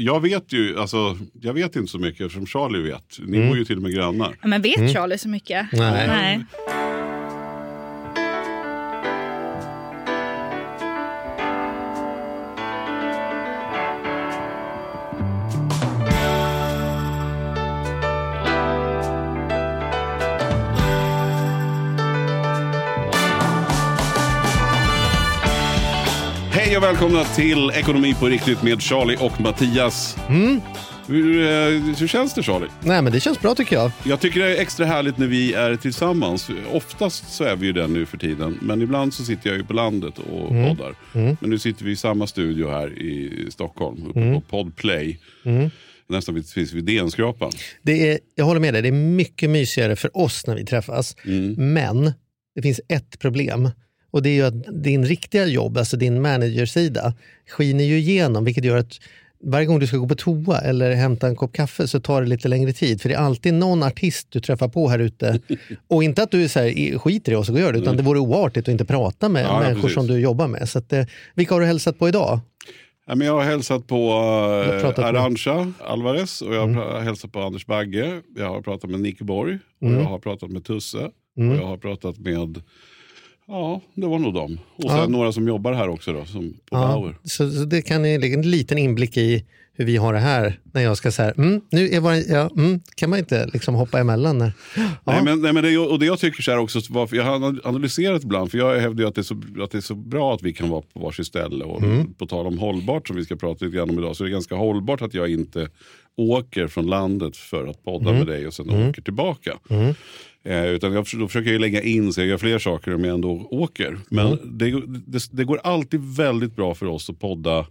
Jag vet ju, alltså, jag vet inte så mycket eftersom Charlie vet. Ni Mm. bor ju till och med grannar. Ja, Men vet Charlie så mycket? Nej. Nej. Välkomna till Ekonomi på riktigt med Charlie och Mattias. Mm. Hur, eh, hur känns det Charlie? Nej, men det känns bra tycker jag. Jag tycker det är extra härligt när vi är tillsammans. Oftast så är vi ju det nu för tiden. Men ibland så sitter jag ju på landet och Mm. poddar. Men nu sitter vi i samma studio här i Stockholm. Uppe Mm. på Podplay. Nästan vid, precis vid DN-skrapan. Det är, jag håller med dig, det är mycket mysigare för oss när vi träffas. Men det finns ett problem. Och det är ju att din riktiga jobb, alltså din managersida, skiner ju igenom vilket gör att varje gång du ska gå på toa eller hämta en kopp kaffe så tar det lite längre tid. För det är alltid någon artist du träffar på här ute. Och inte att du är så här, i- skiter i oss och gör det, utan det vore oartigt att inte prata med Ja, människor precis. som du jobbar med. Så att, eh, vilka har du hälsat på idag? Jag har hälsat på eh? Arantxa Alvarez och jag har pra- hälsat på Anders Bagge. Jag har pratat med Nicke Borg och jag har pratat med Tusse. Och jag har pratat med, ja det var nog dem. Och sen Ja. några som jobbar här också då, som på Ja, Bauer. så, så det kan ni lägga en liten inblick i hur vi har det här. När jag ska säga, mm, nu är var, ja, mm, kan man inte liksom hoppa emellan. När, ja. Nej, men, nej, men det, och det jag tycker så här också, varför jag har analyserat ibland, för jag hävdar ju att det, är så, att det är så bra att vi kan vara på varsitt ställe. Och på tal om hållbart som vi ska prata lite grann om idag, så är det ganska hållbart att jag inte åker från landet för att podda med dig och sen åker tillbaka. Eh, utan jag, då försöker jag lägga in så jag gör fler saker om jag ändå åker. Men det, det, det går alltid väldigt bra för oss att podda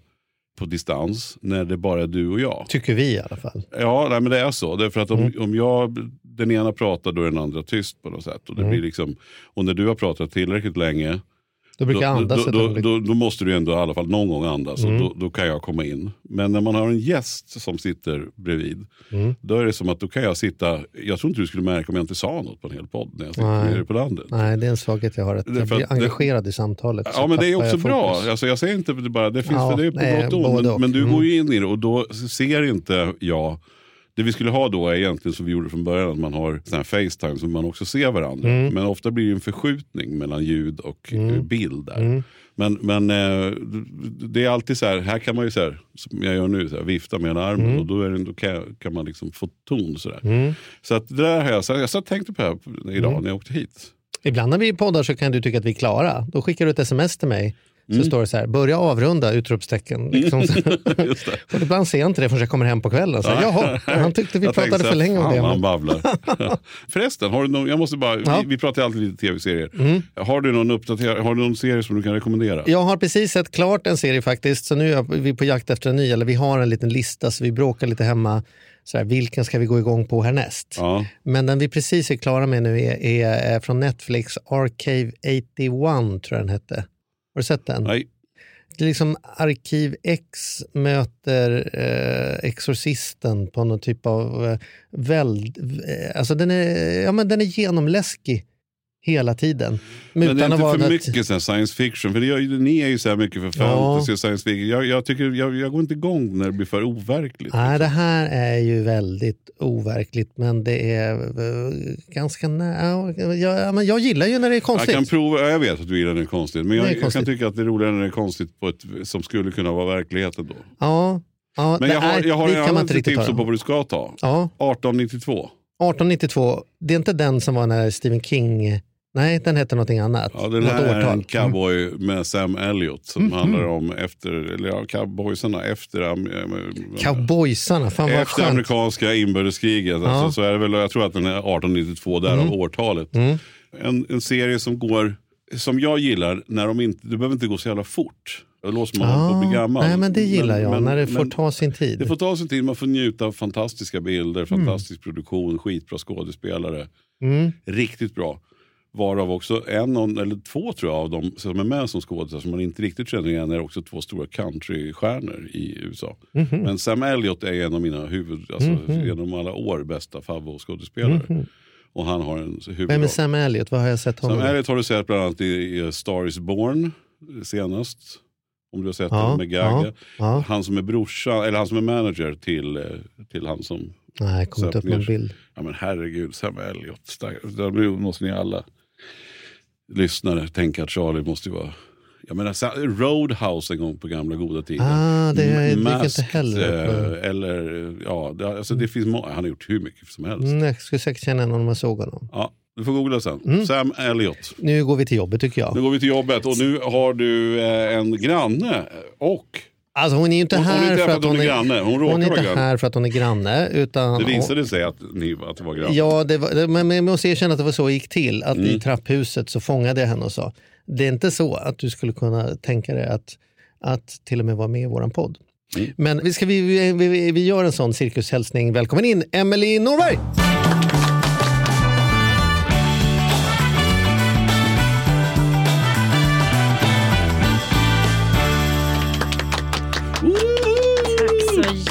på distans när det bara är du och jag. Tycker vi i alla fall. Ja, nej, men det är så. Därför att om, om jag, den ena pratar då är den andra tyst på något sätt. Och, det blir liksom, och när du har pratat tillräckligt länge Då brukar jag andas då, då, då, då måste du ändå i alla fall någon gång andas och då, kan jag komma in. Men när man har en gäst som sitter bredvid, då är det som att då kan jag sitta, jag tror inte du skulle märka om jag inte sa något på en hel podd när jag sitter Nej. nere på landet. Nej, det är en svaghet jag har. Att Det jag blir att det- engagerad i samtalet. Ja men det är också bra. Alltså, jag säger inte det bara, det finns Ja, för det är på nej, gott och ont. Men, men du Mm. går ju in i det och då ser inte jag det vi skulle ha då är egentligen som vi gjorde från början, att man har sån här Facetime så man också ser varandra. Mm. Men ofta blir det en förskjutning mellan ljud och eh, bild där. Men, men eh, det är alltid så här, här kan man ju så här, som jag gör nu, så här, vifta med ena armen Mm. och då, är det, då kan, kan man liksom få ton. Så, där. så att det där har jag, så jag satt och tänkte på det här idag Mm. när jag åkte hit. Ibland när vi poddar så kan du tycka att vi är klara. Då skickar du ett sms till mig. Så Mm. står det så här, börja avrunda! Utropstecken. Liksom. Just det. och ibland ser jag inte det förrän jag kommer hem på kvällen. Så, Jaha, han tyckte vi Jag pratade så för länge om det. Han babblar. Förresten, har du någon, jag måste bara, Ja. Mm. vi, vi pratar alltid lite tv-serier. Har, du någon uppdater, har du någon serie som du kan rekommendera? Jag har precis sett klart en serie faktiskt, så nu är vi på jakt efter en ny. Eller vi har en liten lista, så vi bråkar lite hemma. Så här, vilken ska vi gå igång på härnäst? Ja. Men den vi precis är klara med nu är, är, är från Netflix, Archive 81 tror jag den hette. Har du sett den? Nej. Det är liksom Arkiv X möter eh, Exorcisten på någon typ av eh, väld... Eh, alltså den är, ja, men den är genomläskig hela tiden. Men det är att inte för mycket här science fiction. För gör, ni är ju så här mycket för Ja. fantasy och science fiction. Jag, jag, tycker, jag, jag går inte igång när det blir för overkligt. Nej, det här är ju väldigt overkligt, men det är eh, ganska nära. Jag, ja, men jag gillar ju när det är jag konstigt. kan prova, ja, jag vet att du gillar när det är konstigt. Men jag, är jag kan konstigt. tycka att det är roligare när det är konstigt på ett, som skulle kunna vara verkligheten då. Ja, ja, Men jag har, jag har en annan tips på vad du ska ta. Ja, 1892. 1892, det är inte den som var när Stephen King... Nej, den heter någonting annat. Ja, den här är en cowboy med Sam Elliot som Mhm. handlar om efter, eller ja, cowboysarna efter, am- eh, Cowboysarna, fan vad efter skönt. amerikanska inbördeskriget. Alltså, så är det väl, jag tror att den är 1892, därav Mm. årtalet. En, en serie som går, som jag gillar, när de inte, det behöver inte gå så jävla fort. Då låser man håller på att bli gammal. nej, men det gillar jag, men- när det får men- ta sin tid. Det får ta sin tid, man får njuta av fantastiska bilder, Mm. fantastisk produktion, skitbra skådespelare. Mm. Riktigt bra. Varav också en eller två tror jag av dem som är med som skådespelare som man inte riktigt känner igen är också två stora countrystjärnor i USA. Mhm. Men Sam Elliott är en av mina huvud, alltså genom alla år bästa favoritskådespelare. Och han har en huvudroll. Vem är Sam Elliot? Vad har jag sett honom Sam i? Elliott har du sett bland annat i, i Star is Born senast. Om du har sett Ja, den med Gaga. ja, ja. Han som är brorsan, eller han som är manager till, eh, till han som... Nej, jag kommer inte upp någon bild. Ja men herregud, Sam Elliott. stack- Där måste ni alla lyssnare tänka att Charlie måste ju vara... Jag menar, Roadhouse en gång på gamla goda tiden. Ah, det är- M- det gick inte Masked, heller. eh, Eller, ja, det, alltså det finns han har gjort hur mycket som helst. Mm, jag skulle säkert känna honom om jag såg honom. Ja, du får googla sen. Mm. Sam Elliott. Nu går vi till jobbet tycker jag. Nu går vi till jobbet och nu har du eh, en granne och Alltså hon är ju inte Hon- hon är här inte för att hon är, granne. Hon är inte granne. här för att hon är granne. Utan det visade sig att, ni, att det var granne. Ja, det var, men jag måste erkänna att det var så det gick till. Att Mm. i trapphuset så fångade jag henne och sa, det är inte så att du skulle kunna tänka dig att, att till och med vara med i vår podd. Mm. Men vi, ska, vi, vi, vi, vi gör en sån cirkushälsning. Välkommen in, Emelie Norberg!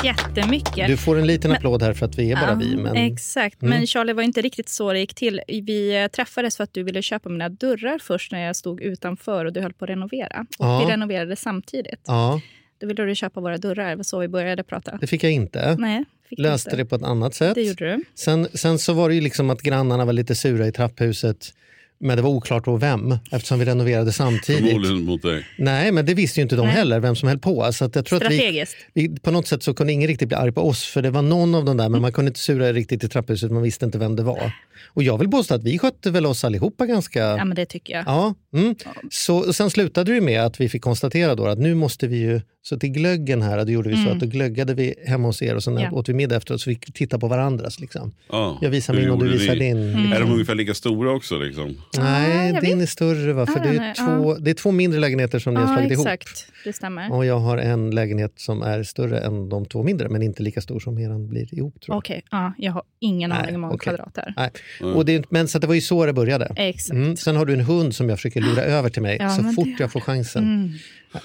Jättemycket. Du får en liten applåd här för att vi är bara Ja, vi. Men... Exakt, Mm. men Charlie var inte riktigt så det gick till. Vi träffades för att du ville köpa mina dörrar först när jag stod utanför och du höll på att renovera. Ja. Vi renoverade samtidigt. Ja, Då ville du köpa våra dörrar, det var så vi började prata. det fick jag inte. Nej, Löste inte. det på ett annat sätt. Det gjorde du. Sen, sen så var det ju liksom att grannarna var lite sura i trapphuset. Men det var oklart då vem, eftersom vi renoverade samtidigt. Förmodligen mot dig. Nej, men det visste ju inte de Nej. heller, vem som höll på. Så att jag tror att vi, Strategiskt. vi, på något sätt så kunde ingen riktigt bli arg på oss, för det var någon av dem där, men man kunde inte sura riktigt i trapphuset, man visste inte vem det var. Och jag vill påstå att vi skötte väl oss allihopa ganska... Ja, men det tycker jag. Ja, mm. så, sen slutade det med att vi fick konstatera då att nu måste vi ju, så till glöggen här, då gjorde vi så att då glöggade vi hemma hos er och sen Mm. Ja. åt vi middag efteråt så vi fick titta på varandras. Liksom. Ja. Jag visar min och du visar ni? din. Mm. Är de ungefär lika stora också? Liksom? Nej, jag din vet. är större va? För Ah, det, är två, det är två mindre lägenheter som ni har slagit ihop. exakt. Det stämmer. Och jag har en lägenhet som är större än de två mindre, men inte lika stor som eran blir ihop. Tror jag. Okej, ja, jag har ingen aning om okej. kvadrat här. Nej. Och det, men så att det var ju så det började. Exakt. Mm. Sen har du en hund som jag försöker lura över till mig Ja, så fort det- jag får chansen. Mm.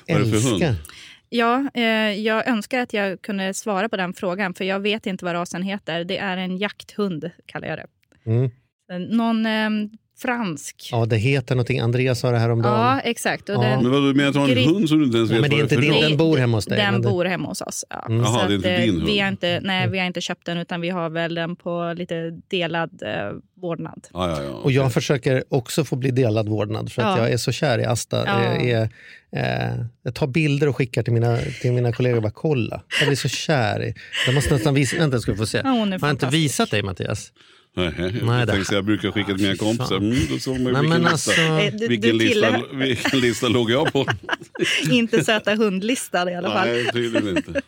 Jag Vad är det för älskar. hund? Ja, eh, jag önskar att jag kunde svara på den frågan, för jag vet inte vad rasen heter. Det är en jakthund, kallar jag det. Mm. Eh, Någon eh, fransk. Ja, det heter någonting. Andreas sa det här om dagen. Ja, exakt. Och Ja. den, Men vad du menar att du har en hund som du inte ens vet men det är inte din, den bor hemma hos dig. den det- bor hemma hos oss. Ja. Mm. Jaha, Så det är inte att, eh, din hund. Vi har inte, nej, vi har inte köpt den, utan vi har väl den på lite delad eh, vårdnad. Ja, ja, ja. Och jag försöker också få bli delad vårdnad för att Ja. jag är så kär i Asta. Ja. Jag, är, eh, jag tar bilder och skickar till mina, till mina kollegor och bara kolla. Jag blir så kär i. Jag måste nästan visa, vänta ska du få se. Ja, hon är har jag inte visat dig Mattias? Nej, jag, Nej, det- jag brukar skicka till mina kompisar. Mm, då såg man Nej, vilken, lista, alltså, Eh, du- vilken, lista, vilken lista låg jag på? inte söta hundlistad i alla fall. Nej, tydligen inte.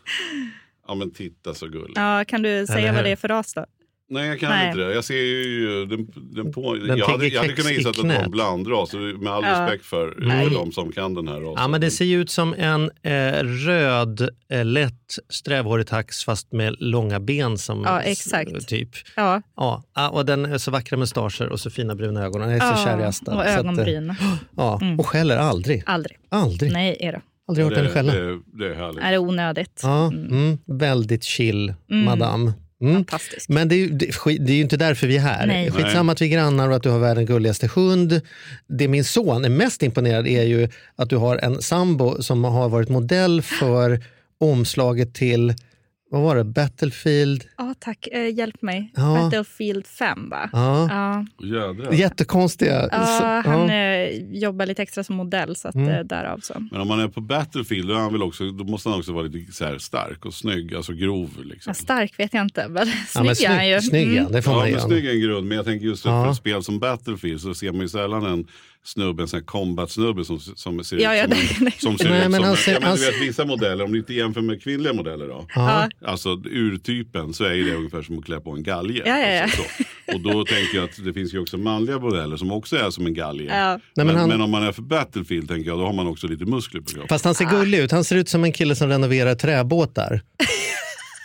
Ja, men titta så gulligt. Ja, kan du säga här- vad det är för ras då? Nej, jag kan Nej. inte det. Jag ser ju den, den på... Den jag, hade, jag hade kunnat gissa att det var en blandras. så Med all Ja. respekt för, Nej. de som kan den här rasen. Ja, men det ser ju ut som en eh, röd, eh, lätt strävhårig tax fast med långa ben som Ja, exakt. typ. Ja, Ja, ah, och den är så vackra mustascher och så fina bruna ögon. Jag är så ja kär i Asta. och Så att, eh, ögonbryn. ja, och skäller aldrig. Aldrig. Aldrig. Nej, är det. Aldrig hört henne skälla. det, det är härligt. Är det onödigt? Ja, mm, väldigt chill, madame. Mm. Fantastiskt. Men det är, ju, det, det är ju inte därför vi är här. Nej. Skitsamma att vi är grannar och att du har världens gulligaste hund. Det min son är mest imponerad är ju att du har en sambo som har varit modell för omslaget till, vad var det, Battlefield? Ja, tack. Eh, hjälp mig. Ja. Battlefield 5, va? Ja. Ja. Jättekonstiga. ja Så- han ja. eh, jobbar lite extra som modell, så att, Mm. eh, därav så. Men om man är på Battlefield då, han väl också, då måste han också vara lite så här stark och snygg, alltså grov. Liksom. Ja, stark vet jag inte, men Ja, men snygg är han ju. snygg, snygg Mm. det får Ja, man men snygg är en grund, men jag tänker just Ja. för ett spel som Battlefield så ser man ju sällan en, snubbe, en sån här combat-snubbe som, som ser Ja, ja, ut som, nej, en, som ser Nej, ut men som ser- ja, men du vet vissa modeller, om du inte jämför med kvinnliga modeller då. Ja. Alltså urtypen så är ju det ungefär som att klä på en galge. Ja, ja, ja. Alltså, så. Och då tänker jag att det finns ju också manliga modeller som också är som en galge. Nej, men, men men, han- om man är för Battlefield tänker jag, då har man också lite muskler på kroppen. Fast han ser gullig ut. Han ser ut som en kille som renoverar träbåtar.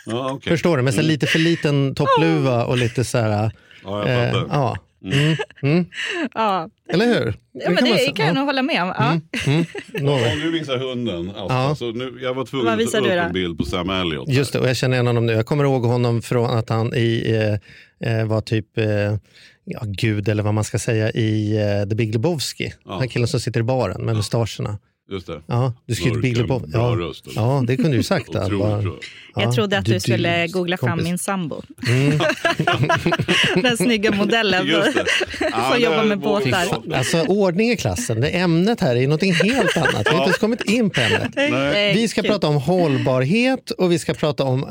Ja, okej. Förstår du? Med så här lite för liten toppluva och lite så här... Ja, jag Eh, ja. Mm. Mm. Ja, Eller hur? ja men det kan jag nog hålla med om. Ja. Mm. Nåväl. Om du visar hunden. Alltså, Ja. alltså, nu, jag var tvungen att ta upp en bild på Sam Elliot. här. Just det, och jag känner igen honom nu. Jag kommer ihåg honom från att han i, eh, eh, var typ, eh, ja gud eller vad man ska säga, i eh, The Big Lebowski. Ja. Den killen som sitter i baren med mustascherna. Just det. Ja, du skulle Mörk, Lebowski. bra Ja. röst, eller? ja, det kunde du sagt. Otroligt Bara- bra. ja, Jag trodde att du skulle dudes, googla fram kompis. min sambo. Mm. Den snygga modellen. Ja, som jobbar med båtar. jag ta. Alltså ordning i klassen. Det ämnet här är någonting helt annat. Vi har inte ens kommit in på ämnet. Nej. Vi ska prata om hållbarhet och vi ska prata om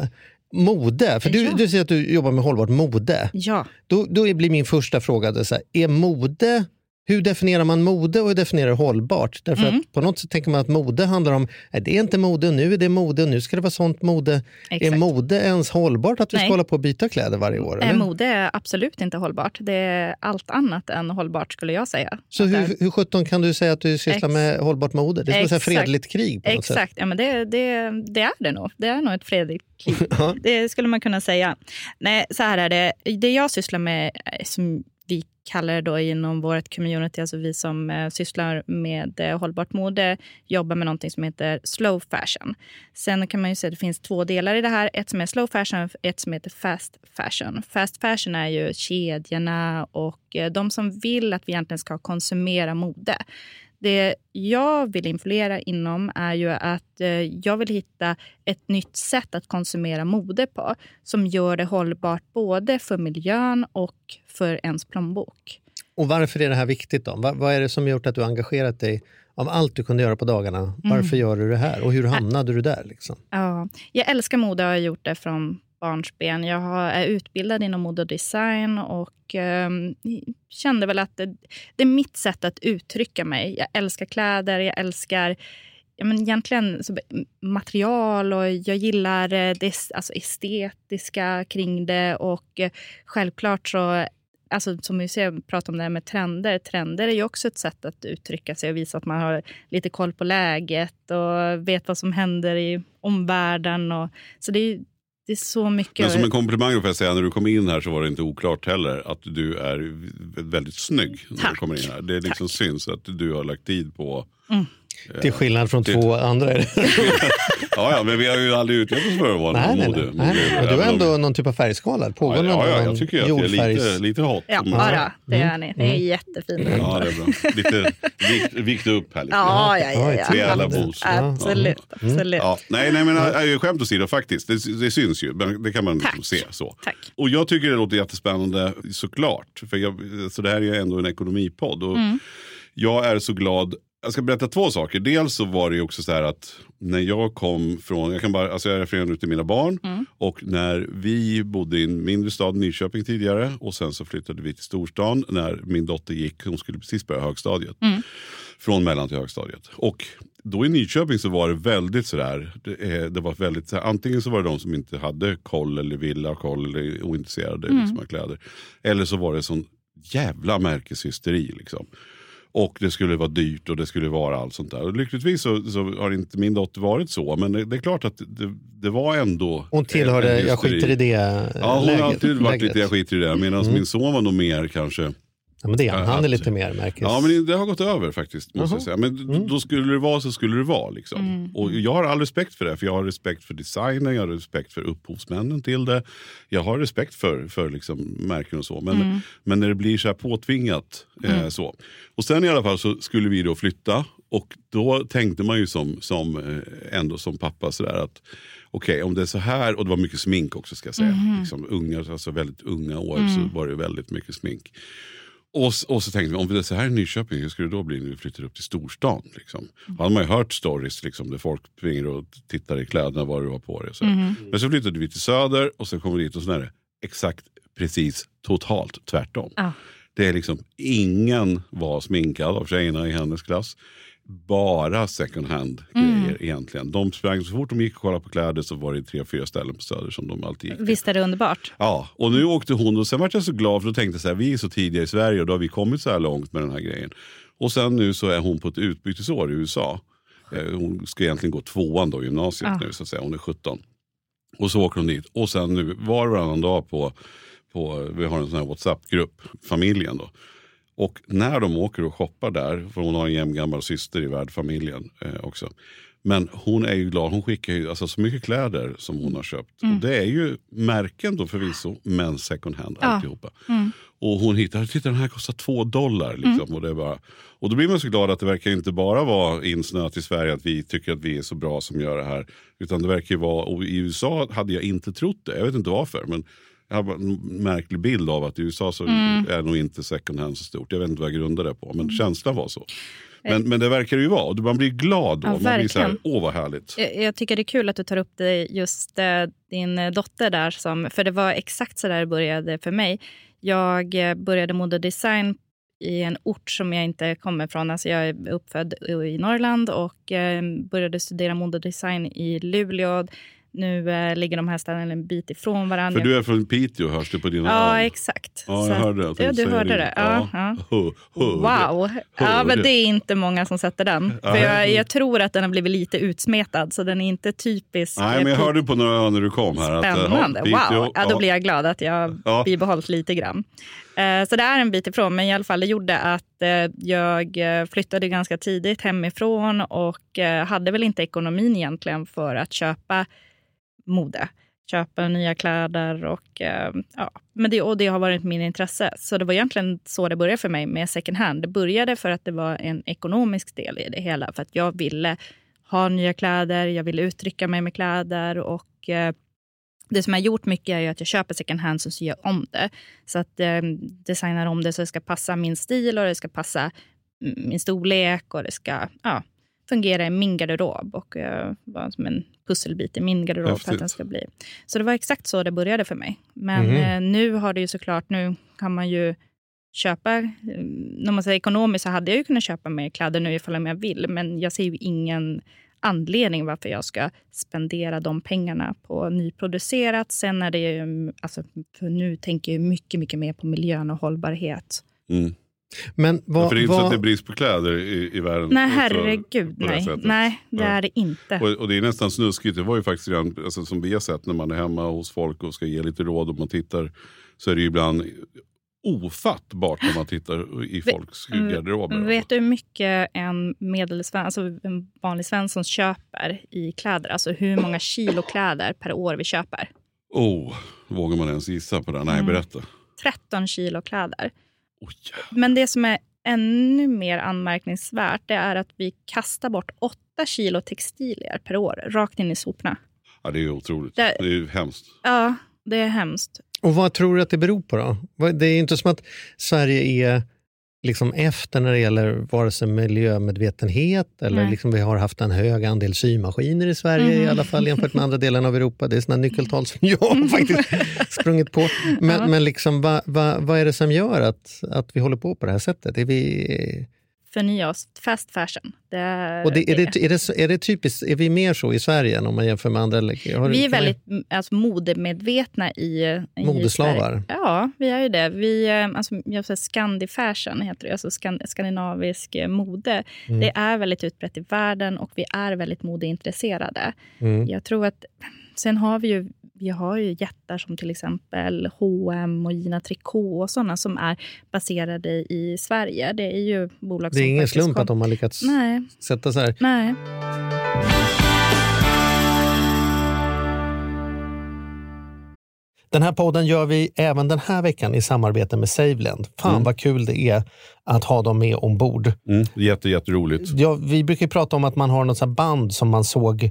mode. För du, Ja. du säger att du jobbar med hållbart mode. Ja, Då, då blir min första fråga, så här, är mode, hur definierar man mode och hur definierar hållbart? Därför Mm. att på något sätt tänker man att mode handlar om, nej, det är inte mode och nu är det mode och nu ska det vara sånt mode. exakt. Är mode ens hållbart att vi ska Nej. hålla på och byta kläder varje år? Eller? Mode är absolut inte hållbart. Det är allt annat än hållbart skulle jag säga. Så Att det är- hur, hur sjutton kan du säga att du sysslar med hållbart mode? Det är som Exakt. fredligt krig på något sätt. Exakt, ja, men det, det, det är det nog. Det är nog ett fredligt krig. Ja. Det skulle man kunna säga. Nej, så här är det. Det jag sysslar med, eh, som kallar det då inom vårt community, alltså vi som eh, sysslar med eh, hållbart mode, jobbar med någonting som heter slow fashion. Sen kan man ju säga att det finns två delar i det här. Ett som är slow fashion, ett som heter fast fashion. Fast fashion är ju kedjorna och eh, de som vill att vi egentligen ska konsumera mode. Det jag vill influera inom är ju att eh, jag vill hitta ett nytt sätt att konsumera mode på som gör det hållbart både för miljön och för ens plånbok. Och varför är det här viktigt då? Vad, vad är det som gjort att du engagerat dig av allt du kunde göra på dagarna? Varför Mm. gör du det här? Och hur hamnade du där? Liksom? Ja, jag älskar mode och har gjort det från barnsben. Jag har, är utbildad inom mode och design och eh, kände väl att det, det är mitt sätt att uttrycka mig. Jag älskar kläder, jag älskar ja, men egentligen så, material och jag gillar eh, det alltså, estetiska kring det. Och eh, självklart så Alltså, som vi ser, pratar om det här med trender. Trender är ju också ett sätt att uttrycka sig och visa att man har lite koll på läget och vet vad som händer i omvärlden. Och, så det är, det är så mycket. Men som en komplimang får jag säga, när du kom in här så var det inte oklart heller att du är väldigt snygg. När du Tack. kommer in här. Det liksom syns att du har lagt tid på... Till skillnad från det- två andra. Är. Ja, ja, men vi har ju aldrig utgett oss för att vara nej, nej, mode. nej. nej. Men du har ändå någon typ av färgskala. Pågår Ja, ja, jag tycker att det är lite, jordfärgs- lite hot. Ja, säger. bara, det är ni. Det är jättefint. Ja, det är bra. Lite vikt, vikt upp här lite. Ja, ja, ja. ja. Rejäla Abs- boost. Absolut. absolut. Ja, nej, nej, men skämt åsido faktiskt. Det, det syns ju. Men det kan man Tack. se. så. Tack. Och jag tycker det låter jättespännande såklart. För jag, så det här är ju ändå en ekonomipodd. Och Mm. Jag är så glad. Jag ska berätta två saker. Dels så var det ju också så här att när jag kom från, jag kan bara, alltså jag refererar nu till mina barn. Mm. Och när vi bodde i en mindre stad, Nyköping tidigare. Och sen så flyttade vi till storstan när min dotter gick, hon skulle precis börja högstadiet. Mm. Från mellan till högstadiet. Och då i Nyköping så var det väldigt sådär, det, eh, det var väldigt, antingen så var det de som inte hade koll eller ville ha koll eller ointresserade Mm. liksom, av kläder. Eller så var det sån jävla märkeshysteri liksom. Och det skulle vara dyrt och det skulle vara allt sånt där. Och lyckligtvis så, så har inte min dotter varit så. Men det, det är klart att det, det var ändå... Hon tillhörde, jag skiter i det Ja, hon läget- har alltid varit lite jag skiter i det. Medan Mm. min son var nog mer kanske... Ja, men det är han. Han är lite mer märkes... Ja, men det har gått över faktiskt. Måste jag säga. Men Mm. då skulle det vara så skulle det vara. Liksom. Och jag har all respekt för det. För jag har respekt för designen, jag har respekt för upphovsmännen till det. Jag har respekt för, för liksom märken och så. Men, men när det blir så här påtvingat. Eh, så. Och sen i alla fall så skulle vi då flytta. Och då tänkte man ju som, som eh, ändå som pappa sådär att okej om det är så här, och det var mycket smink också ska jag säga. Liksom, unga, alltså väldigt unga år så var det väldigt mycket smink. Och, och så tänkte vi, om är så här i Nyköping, hur ska det då bli när vi flyttar upp till storstan? Liksom? Då hade man ju hört stories liksom, där folk springer och tittar i kläderna, vad du har på dig. Så. här. Men så flyttade vi till Söder och så kom vi dit och så är det exakt, precis, totalt tvärtom. Ja. Det är liksom, ingen var sminkad av tjejerna i hennes klass. Bara second hand grejer egentligen. De sprang så fort de gick och kollade på kläder så var det tre, fyra ställen på Söder som de alltid gick till. Visst är det underbart? Ja, och nu åkte hon och sen var jag så glad för då tänkte jag så här, vi är så tidiga i Sverige och då har vi kommit så här långt med den här grejen. Och sen nu så är hon på ett utbytesår i USA. Eh, Hon ska egentligen gå tvåan då, gymnasiet Ja. nu så att säga, hon är 17. Och så åker hon dit och sen nu var och varannan dag på, på vi har en sån här WhatsApp-grupp, familjen då. Och när de åker och shoppar där, för hon har en jämngammal syster i värdfamiljen eh, också. Men hon är ju glad, hon skickar ju alltså, så mycket kläder som hon har köpt. Och det är ju märken då förvisso, men second hand Ja. alltihopa. Och hon hittar, titta den här kostar två dollar. Liksom, och, det är bara, och då blir man så glad att det verkar inte bara vara insnöat i Sverige att vi tycker att vi är så bra som gör det här. Utan det verkar ju vara, och i USA hade jag inte trott det, jag vet inte varför. Men jag har en märklig bild av att i USA så är nog inte second hand så stort. Jag vet inte vad jag grundar det på, men känslan var så. Men, men det verkar det ju vara. Man blir glad då. Ja, man blir så här, åh vad härligt. Jag, jag tycker det är kul att du tar upp det, just eh, din eh, dotter där. Som, för det var exakt så där det började för mig. Jag eh, började modedesign i en ort som jag inte kommer från. Alltså jag är uppfödd i Norrland och eh, började studera modedesign i Luleå. Nu eh, ligger de här ställena en bit ifrån varandra. För du är från Piteå hörs det på dina Ja, öron. exakt. Ja, jag att- hörde det. Ja, du hörde det. Ja, ja. Hörde. Wow. Ja, men det är inte många som sätter den. För jag, jag tror att den har blivit lite utsmetad, så den är inte typisk. Nej, men jag eh, hörde på några öar när du kom här. Att, eh, Spännande. ja, Piteå, wow. Ja, då blir jag glad att jag Ja. bibehållit lite grann. Eh, Så det är en bit ifrån, men i alla fall det gjorde att eh, jag eh, flyttade ganska tidigt hemifrån och eh, hade väl inte ekonomin egentligen för att köpa mode. Köpa nya kläder och, eh, ja, men det, och det har varit min intresse. Så det var egentligen så det började för mig med second hand. Det började för att det var en ekonomisk del i det hela. För att jag ville ha nya kläder, jag ville uttrycka mig med kläder och eh, det som jag har gjort mycket är att jag köper second hand så syr jag om det. Så att eh, designar om det så det ska passa min stil och det ska passa min storlek och det ska ja, fungera i min garderob och eh, vara som en pusselbit i min garderob för Häftigt. att den ska bli. Så det var exakt så det började för mig. Men eh, nu har det ju såklart, nu kan man ju köpa, eh, när man säger ekonomiskt så hade jag ju kunnat köpa mer kläder nu ifall jag vill, men jag ser ju ingen anledning varför jag ska spendera de pengarna på nyproducerat. Sen är det ju, alltså, för nu tänker jag mycket, mycket mer på miljön och hållbarhet. Mm. Men Ja, vad, för det är inte så att vad, det är brist på kläder i, i världen. Nej, herregud, det nej. sättet. Nej, det Ja. är det inte. Och, och det är nästan snuskigt. Det var ju faktiskt redan, alltså, som vi har sett när man är hemma hos folk och ska ge lite råd och man tittar. Så är det ju ibland ofattbart när man tittar i folks mm, garderober. Vet du hur mycket en medelsven, alltså en vanlig svensson köper i kläder? Alltså hur många kilo kläder per år vi köper? Oh, vågar man ens gissa på det? Nej, Mm. berätta. 13 kilo kläder. Oh, Men det som är ännu mer anmärkningsvärt det är att vi kastar bort 8 kilo textilier per år rakt in i soporna. ja, det är ju otroligt. Det- Det är ju hemskt. Ja, det är hemskt. och vad tror du att det beror på då? Det är inte som att Sverige är liksom efter när det gäller vare sig miljömedvetenhet eller Nej. liksom vi har haft en hög andel symaskiner i Sverige i Mhm. alla fall jämfört med andra delar av Europa. Det är sådana nyckeltal som jag har faktiskt sprungit på. Men, Ja. men liksom, vad vad- vad är det som gör att, att vi håller på på det här sättet? Är vi, Förnya oss. Fast fashion. Det är, och det, är, det, är, det, är det typiskt, är vi mer så i Sverige än om man jämför med andra? har Vi är kan man- väldigt mm, alltså, modemedvetna i, i Modeslavar. Sverige. Ja, vi är ju det. Vi, eh, alltså, jag säger Scandi fashion, heter det, alltså skan, skandinavisk eh, mode. Mm. Det är väldigt utbrett i världen och vi är väldigt modeintresserade. Mm. Jag tror att sen har vi ju vi har ju jättar som till exempel H&M och Gina Tricot och sådana som är baserade i Sverige. Det är ju bolag Det som är ingen slump kom- att de har lyckats Nej, sätta så här. nej. Den här podden gör vi även den här veckan i samarbete med Saveland. Fan Mm. vad kul det är att ha dem med ombord. Mm. Jätte, jätteroligt. Ja, vi brukar ju prata om att man har något så här band som man såg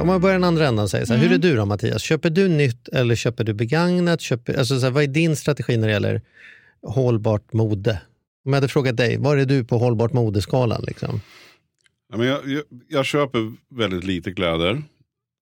Om man börjar den andra ändan och säger så här, hur är du då Mattias? Köper du nytt eller köper du begagnat? Köper, alltså så här, vad är din strategi när det gäller hållbart mode? Om jag hade frågat dig, var är du på hållbart modeskalan? Liksom? Ja, men jag, jag, jag köper väldigt lite kläder.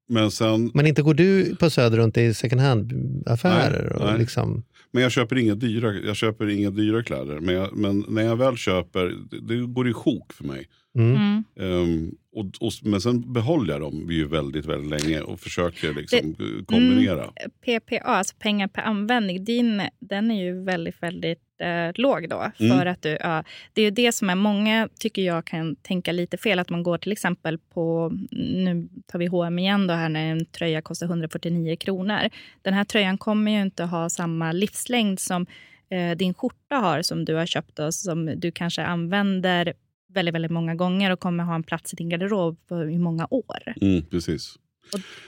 Men, sen, Men inte går du på Söder runt i second hand-affärer? Nej, och nej. Liksom, men jag köper inga dyra, jag köper inga dyra kläder. Men, jag, men när jag väl köper, det, det går i sjok för mig. Mm. Ehm, och, och, men sen behåller jag dem ju väldigt, väldigt länge och försöker liksom kombinera. PPA, alltså pengar per användning, din, den är ju väldigt, väldigt eh, låg då. Mm. För att du, ja, det är ju det som är, många tycker jag kan tänka lite fel, att man går till exempel på, nu tar vi H&M igen då här när en tröja kostar 149 kronor. Den här tröjan kommer ju inte ha samma livslängd som eh, din skjorta har som du har köpt och som du kanske använder väldigt, väldigt många gånger och kommer ha en plats i din garderob för i många år. Mm, precis.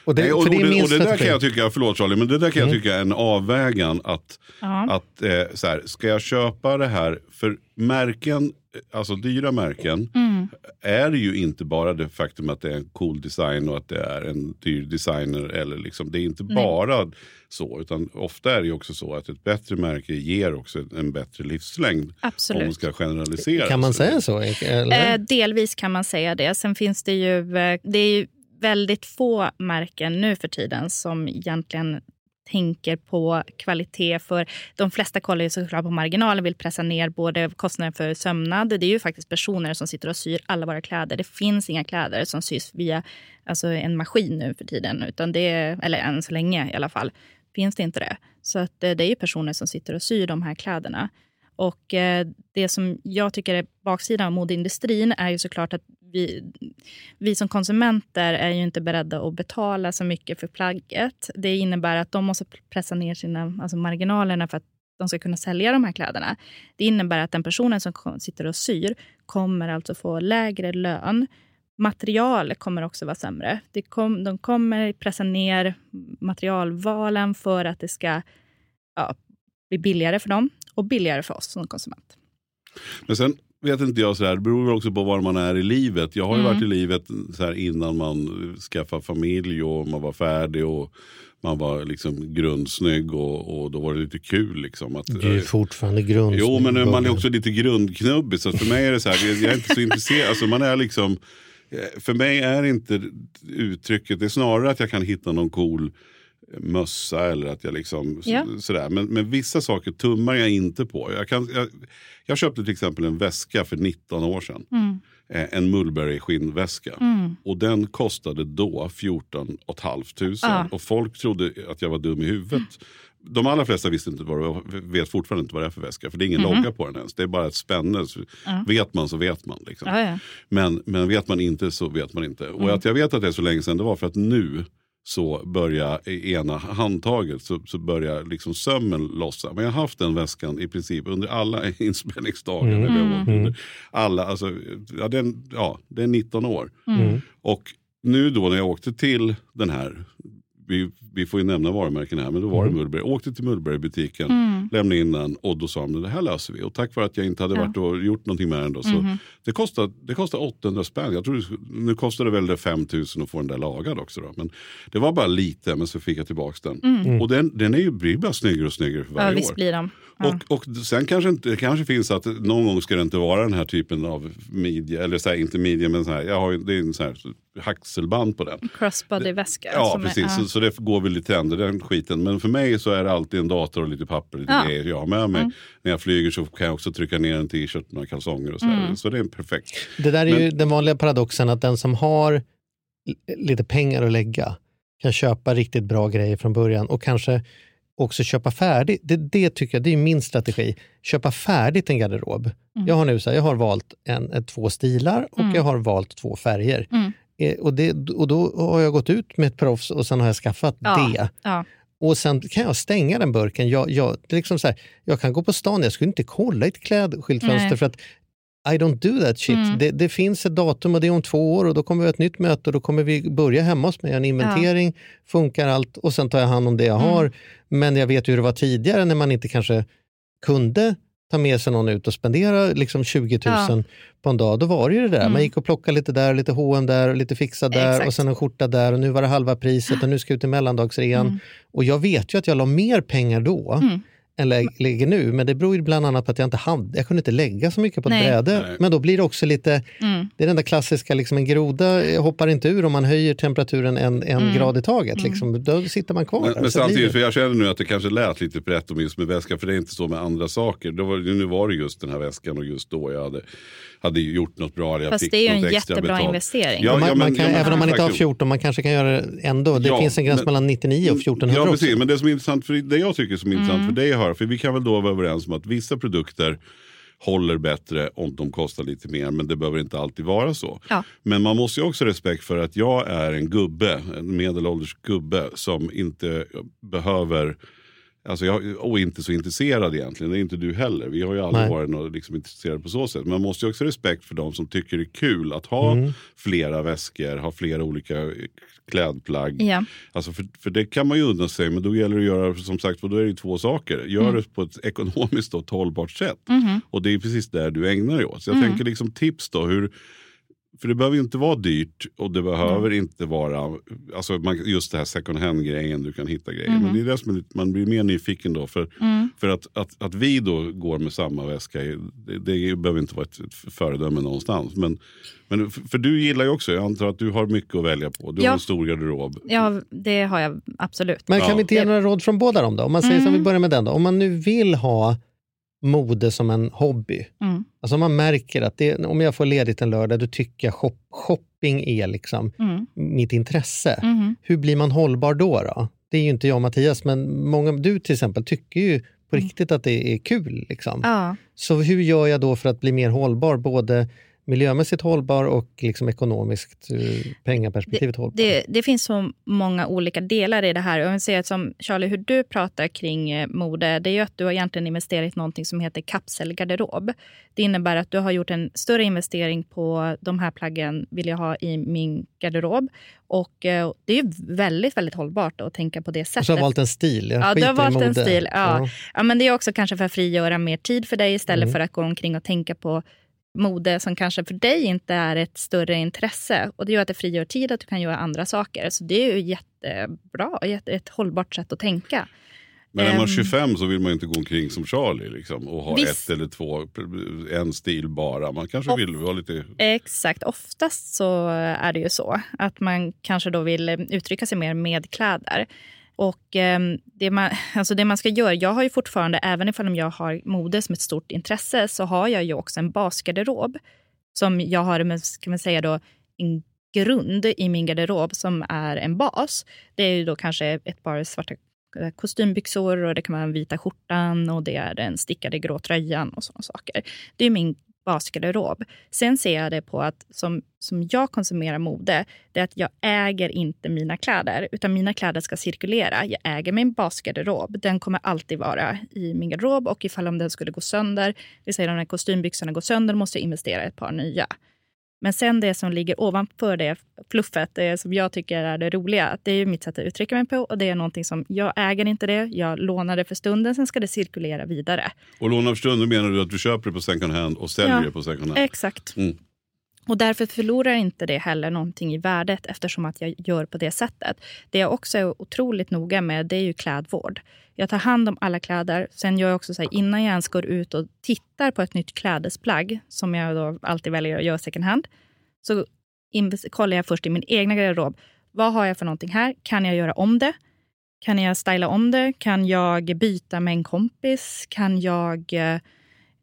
Och det, Nej, och, det och, och det där kan jag tycka, förlåt Charlie, men det där kan jag tycka är en avvägan att, Ja. att eh, så här, ska jag köpa det här, för märken, alltså dyra märken, Mm. är det ju inte bara det faktum att det är en cool design och att det är en dyr designer. Eller liksom, det är inte bara så, utan ofta är det ju också så att ett bättre märke ger också en bättre livslängd. Om man Absolut. ska generalisera. Kan man säga så? Eller? Eh, delvis kan man säga det. Sen finns det ju, eh, det är ju väldigt få märken nu för tiden som egentligen tänker på kvalitet. För De flesta kollar ju såklart på marginalen vill pressa ner både kostnaden för sömnad. Det är ju faktiskt personer som sitter och syr alla våra kläder. Det finns inga kläder som sys via alltså en maskin nu för tiden. Utan det är, eller än så länge i alla fall, finns det inte det. Så att, eh, det är ju personer som sitter och syr de här kläderna. Och eh, det som jag tycker är baksidan av modeindustrin är ju såklart att vi, vi som konsumenter är ju inte beredda att betala så mycket för plagget. Det innebär att de måste pressa ner sina alltså marginalerna för att de ska kunna sälja de här kläderna. Det innebär att den personen som sitter och syr kommer alltså få lägre lön. Material kommer också vara sämre. Det kom, de kommer pressa ner materialvalen för att det ska ja, bli billigare för dem och billigare för oss som konsument. Men sen vet inte jag, så här, det beror väl också på var man är i livet. Jag har ju Mm. varit i livet så här, innan man skaffade familj och man var färdig och man var liksom grundsnygg och, och då var det lite kul. Liksom, att, Du är fortfarande grund. Jo, men man är också lite grundknubbig. Så för mig är det så här, jag är inte så intresserad. Alltså, man är liksom, eh, för mig är inte uttrycket, det är snarare att jag kan hitta någon cool mössa eller att jag liksom Ja. sådär. Men, men vissa saker tummar jag inte på. Jag, kan, jag, jag köpte till exempel en väska för 19 år sedan. Eh, En Mulberry skinnväska. Och den kostade då 14 500. Ja. Och folk trodde att jag var dum i huvudet. de allra flesta visste inte vad det var, vet fortfarande inte vad det är för väska. För det är ingen Mhm. logga på den ens. Det är bara ett spänne. Ja. Vet man så vet man. Liksom. Men, men vet man inte så vet man inte. Och Mm. att jag vet att det är så länge sedan det var för att nu så börjar i ena handtaget så, så börjar liksom sömmen lossa. Men jag har haft den väskan i princip under alla inspelningsdagar. Mm. Åkt Mm. under alla, alltså, ja, är, ja, det är 19 år. Mm. Och nu då när jag åkte till den här, vi, vi får ju nämna varumärken här, men då var det Mm. Mullberg. Åkte till Mullbergbutiken, Mm. lämnade in den och då sa de det här löser vi. Och tack vare att jag inte hade Ja. varit och gjort någonting med den då. Så Mhm. det, kostade, det kostade 800 spänn. Jag tror nu kostade det väl det 5000 att få den där lagad också. Då. Men det var bara lite, men så fick jag tillbaka den. Mm. Och den, den är ju, blir bara snyggare och snyggare för Ja, varje visst år. blir de. Och, och sen kanske inte, det kanske finns att någon gång ska det inte vara den här typen av midja, eller så här, inte midja men så här, jag har, ju- det är en sån här haxelband på den. Crossbody-väska. Ja, som är- precis. ja. Så, så det går väl i trender den skiten. Men för mig så är det alltid en dator och lite papper och lite Ja. grejer jag har med mig. Mm. När jag flyger så kan jag också trycka ner en t-shirt, några kalsonger och så. här. Mm. Så det är perfekt. Det där är ju Men- den vanliga paradoxen att den som har lite pengar att lägga kan köpa riktigt bra grejer från början och kanske också köpa färdigt. Det, det tycker jag det är min strategi. Köpa färdigt en garderob. Mm. Jag har nu så här, jag har valt en, två stilar och Mm. jag har valt två färger. Mm. Eh, och, det, och då har jag gått ut med ett proffs och sen har jag skaffat Ja. det. Ja. Och sen kan jag stänga den burken. Jag, jag, det är liksom så här, jag kan gå på stan, jag skulle inte kolla i ett klädskyltfönster Nej. för att I don't do that shit. Mm. Det, det finns ett datum och det är om två år och då kommer vi ha ett nytt möte och då kommer vi börja hemma hos mig, en inventering, funkar allt och sen tar jag hand om det jag Mm. har. Men jag vet ju hur det var tidigare när man inte kanske kunde ta med sig någon ut och spendera liksom 20 000 Ja. på en dag. Då var det ju det där. Mm. Man gick och plockade lite där, lite H&M där och lite fixa där Exakt. och sen en skjorta där och nu var det halva priset och nu ska jag ut i mellandagsrean. Mm. Och jag vet ju att jag la mer pengar då Mm. Än lä- lägger nu. Men det beror ju bland annat på att jag inte hade, jag kunde inte lägga så mycket på ett Nej. bräde. Nej. Men då blir det också lite, Mm. det är den där klassiska, liksom en groda hoppar inte ur om man höjer temperaturen en, en Mm. grad i taget. Liksom. Då sitter man kvar Men, där. men samtidigt, det- för jag känner nu att det kanske lät lite brett om just med väskan, för det är inte så med andra saker. Då var, nu var det just den här väskan och just då jag hade, hade gjort något bra. eller Jag Fast fick det är ju en jättebra betalt. investering. Ja, man, ja, man men- kan, ja, men- även om man inte har verkligen. 14, man kanske kan göra det ändå. Det Ja, finns en gräns men- mellan 99 och 1400 Ja, också. precis. Men det som är intressant för det jag tycker som är intressant Mm. för dig att höra, för vi kan väl då vara överens om att vissa produkter håller bättre om de kostar lite mer, men det behöver inte alltid vara så. Ja. Men man måste ju också ha respekt för att jag är en gubbe, en medelålders gubbe som inte behöver Alltså jag, och inte så intresserad egentligen, det är inte du heller. Vi har ju aldrig Nej. varit något liksom intresserade på så sätt. Men man måste ju också ha respekt för de som tycker det är kul att ha Mm. flera väskor, ha flera olika klädplagg. Ja. Alltså för, för det kan man ju unna sig, men då gäller det att göra som sagt, då är det ju två saker. Gör Mm. det på ett ekonomiskt och hållbart sätt. Mhm. Och det är precis där du ägnar dig åt. Så jag Mm. tänker liksom tips då, hur, för det behöver inte vara dyrt och det behöver Mm. inte vara, alltså man, just det här second hand grejen, du kan hitta grejer. Mhm. Men det är det som man blir mer nyfiken då. För, Mm. för att, att, att vi då går med samma väska, det, det behöver inte vara ett, ett föredöme någonstans. Men, men för, för du gillar ju också, jag antar att du har mycket att välja på. Du Ja. har en stor garderob. ja, det har jag absolut. Men kan Ja. vi inte ge några råd från båda dem då? Om man säger så, Mm. vi börjar med den då. Om man nu vill ha mode som en hobby. Mm. Alltså man märker att det, om jag får ledigt en lördag, då tycker jag shop, shopping är liksom Mm. mitt intresse. Mhm. Hur blir man hållbar då? då? Det är ju inte jag och Mattias, men många, du till exempel tycker ju på Mm. riktigt att det är kul. Liksom. Ja. Så hur gör jag då för att bli mer hållbar, både miljömässigt hållbar och liksom ekonomiskt, ur pengaperspektivet hållbar? Det, det finns så många olika delar i det här. Jag vill säga att som Charlie, hur du pratar kring eh, mode, det är ju att du har egentligen investerat i någonting som heter kapselgarderob. Det innebär att du har gjort en större investering på de här plaggen vill jag ha i min garderob. Och eh, det är ju väldigt, väldigt hållbart att tänka på det och sättet. så har valt en stil. Jag Ja, du har valt en stil. Ja. Ja, men det är också kanske för att frigöra mer tid för dig istället Mm. för att gå omkring och tänka på mode som kanske för dig inte är ett större intresse. Och Det gör att det frigör tid att du kan göra andra saker. Så det är ju jättebra, jätte, ett hållbart sätt att tänka. Men är man Ehm. 25 så vill man inte gå omkring som Charlie liksom, och ha Visst. ett eller två, en stil bara. Man kanske vill ha lite... Exakt, oftast så är det ju så att man kanske då vill uttrycka sig mer med kläder. Och ehm, det, man, alltså det man ska göra, jag har ju fortfarande, även om jag har mode som ett stort intresse, så har jag ju också en basgarderob som jag har, ska man säga då, en grund i min garderob som är en bas. Det är ju då kanske ett par svarta eh, kostymbyxor och det kan vara den vita skjortan och det är den stickade grå tröjan och sådana saker. Det är min basgarderob. Sen ser jag det på att som, som jag konsumerar mode, det är att jag äger inte mina kläder, utan mina kläder ska cirkulera. Jag äger min basgarderob. Den kommer alltid vara i min garderob och ifall om den skulle gå sönder, vi säger om de kostymbyxorna går sönder, måste jag investera i ett par nya. Men sen det som ligger ovanför det fluffet, det som jag tycker är det roliga, det är mitt sätt att uttrycka mig på och det är någonting som jag äger inte det, jag lånar det för stunden, sen ska det cirkulera vidare. Och låna för stunden menar du att du köper det på second hand och säljer Ja, det på second hand? Exakt. Mm. Och därför förlorar inte det heller någonting i värdet eftersom att jag gör på det sättet. Det jag också är otroligt noga med det är ju klädvård. Jag tar hand om alla kläder. Sen gör jag också så här, innan jag ens går ut och tittar på ett nytt klädesplagg, som jag då alltid väljer att göra second hand, så kollar jag först i min egna garderob. Vad har jag för någonting här? Kan jag göra om det? Kan jag styla om det? Kan jag byta med en kompis? Kan jag eh,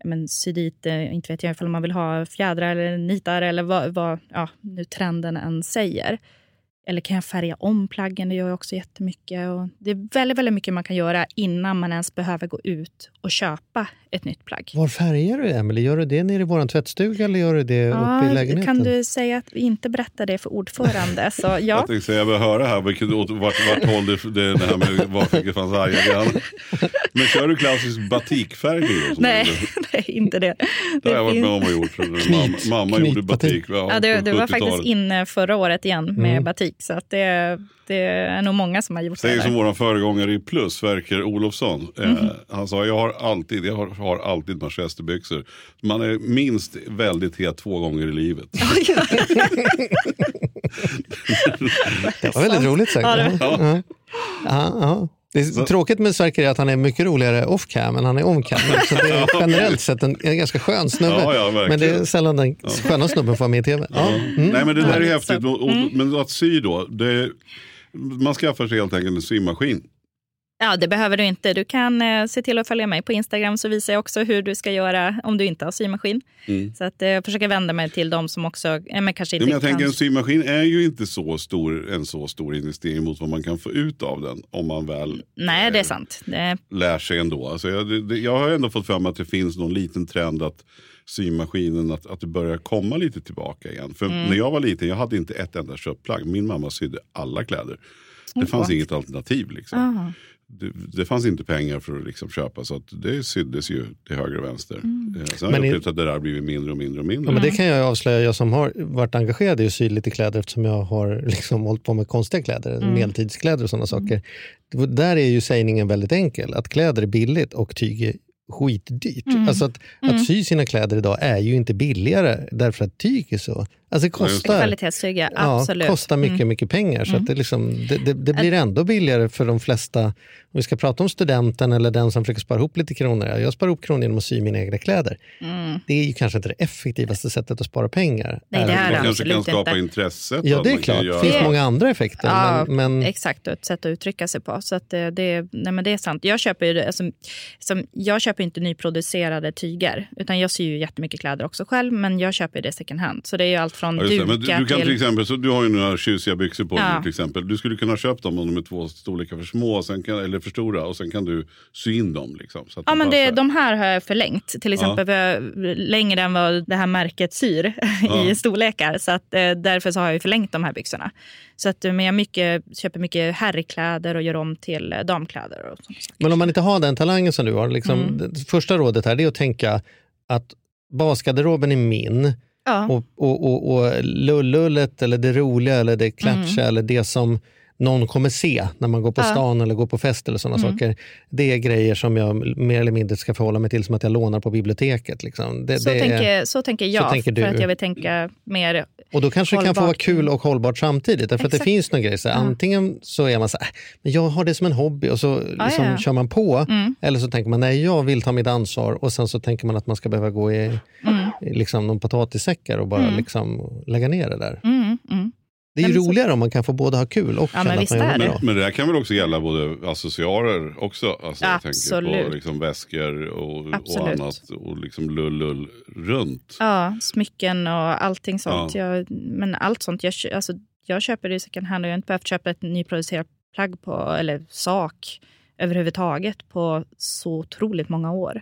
men, sy dit, eh, inte vet jag ifall man vill ha fjädrar eller nitar eller vad, vad ja, nu trenden än säger. Eller kan jag färga om plaggen? Det gör jag också jättemycket. Och det är väldigt, väldigt mycket man kan göra innan man ens behöver gå ut och köpa ett nytt plagg. Var färgar du Emelie? Gör du det nere i vår tvättstuga eller gör du det uppe i lägenheten? kan du säga att vi inte berättar det för ordförande? Så ja, Jag tänkte säga, jag vill höra här vilket, vart, vart håll det, det, det här med var vilket fanns arga Men kör du klassisk sånt, nej, nej, inte det. Det har jag varit med om och gjort. Mamma, mamma gjorde batik. Ja, det, på det var 70-talet. faktiskt inne förra året igen med Mm. batik. Så att det, det är nog många som har gjort Säger det. som där. vår föregångare i Plus, Sverker Olofsson. Mhm. Eh, han sa, jag har alltid, jag har, har alltid manchesterbyxor. Man är minst väldigt het två gånger i livet. Det var väldigt roligt sagt. Ja, det- Ja. Ja. Ja, ja. Det är tråkigt med Sverker är att han är mycket roligare off-cam än han är on-cam. Så det är generellt sett en, en ganska skön snubbe. Ja, ja, men det är sällan den sköna snubben får vara med i tv. Ja. Mm. Nej men det där är Ja. häftigt. Och, och, Men att sy då, det, man skaffar sig helt enkelt en symaskin. Ja, det behöver du inte. Du kan eh, se till att följa mig på Instagram så visar jag också hur du ska göra om du inte har symaskin. Mm. Så att, eh, jag försöker vända mig till de som också eh, men kanske inte men jag kan. tänker en symaskin är ju inte så stor, en så stor investering mot vad man kan få ut av den. Om man väl Nej, det är sant. Det, lär sig ändå. Alltså jag, det, jag har ändå fått fram att det finns någon liten trend att symaskinen, att, att det börjar komma lite tillbaka igen. För Mm. när jag var liten, jag hade inte ett enda köpplagg. Min mamma sydde alla kläder. Det fanns inget alternativ. Liksom. Det, det fanns inte pengar för att liksom köpa så att det syddes ju till höger och vänster. Mm. Eh, Sen har Men jag upplevt att det där har blivit mindre och mindre och mindre. Ja, men det kan jag avslöja, jag som har varit engagerad i att sy lite kläder eftersom jag har liksom hållit på med konstiga kläder, Mm. medeltidskläder och sådana saker. Det- Där är ju sägningen väldigt enkel, att kläder är billigt och tyg är skitdyrt. Mm. Alltså att, Mm. att sy sina kläder idag är ju inte billigare därför att tyg är så... Alltså det kostar, Kvalitetstyg, ja, ja, absolut. kostar mycket, Mm. mycket pengar. Så Mm. att det, liksom, det, det, det blir ändå billigare för de flesta. Om vi ska prata om studenten eller den som försöker spara ihop lite kronor. Ja, Jag sparar ihop kronor genom att sy mina egna kläder. Mm. Det är ju kanske inte det effektivaste sättet att spara pengar. Nej, det är man det kanske kan absolut skapa inte. intresset. Ja, det är klart. Det finns många andra effekter. Ja, men, men Exakt, och ett sätt att uttrycka sig på. Så att det, det, nej men det är sant. Jag köper ju, alltså, som, jag köper inte nyproducerade tyger, utan jag syr ju jättemycket kläder också själv, men jag köper ju det second hand. Så det är ju allt från Ja, du, dukar du kan till till... exempel, så du har ju några tjusiga byxor på dig Ja. till exempel. Du skulle kunna köpa dem om de är två storlekar för små kan, eller för stora och sen kan du sy in dem. Liksom, så att Ja, de men det, de här har jag förlängt. Till exempel jag- längre än vad det här märket syr Ja. i storlekar. Så att, eh, därför så har jag ju förlängt de här byxorna. Så att, eh, men jag mycket, köper mycket herrkläder och gör om till eh, damkläder. Och sånt. Men om man inte har den talangen som du har, liksom, Mm. det första rådet här är att tänka att basgarderoben är min Ja. och, och, och, och lullullet eller det roliga eller det klatscha Mm. eller det som någon kommer se när man går på Ja. stan eller går på fest eller sådana Mm. saker. Det är grejer som jag mer eller mindre ska förhålla mig till som att jag lånar på biblioteket. Liksom. Det, Så, det är- tänker, så tänker jag, tänker du. för att jag vill tänka mer Och då kanske det kan få vara hållbart. kul och hållbart samtidigt. Därför att det finns några grejer. Så här, Ja. Antingen så är man så här, "Äh, men jag har det som en hobby och så Ja, liksom ja, ja. kör man på. Mm. Eller så tänker man, nej jag vill ta mitt ansvar och sen så tänker man att man ska behöva gå i, Mm. Liksom någon potatissäckar och bara Mm. liksom lägga ner det där. Mm, mm. Det är ju men så- roligare om man kan få både ha kul och Ja, känna men att man det. bra. Men, det där kan väl också gälla både accessoarer också? Alltså, jag tänker på Absolut. liksom väskor och, och Absolut. annat och liksom lull-lull runt. Ja, smycken och allting sånt. Ja. Jag, men allt sånt. Jag, alltså, jag köper det i second hand och jag har inte behövt köpa ett nyproducerat plagg på, eller sak överhuvudtaget på så otroligt många år.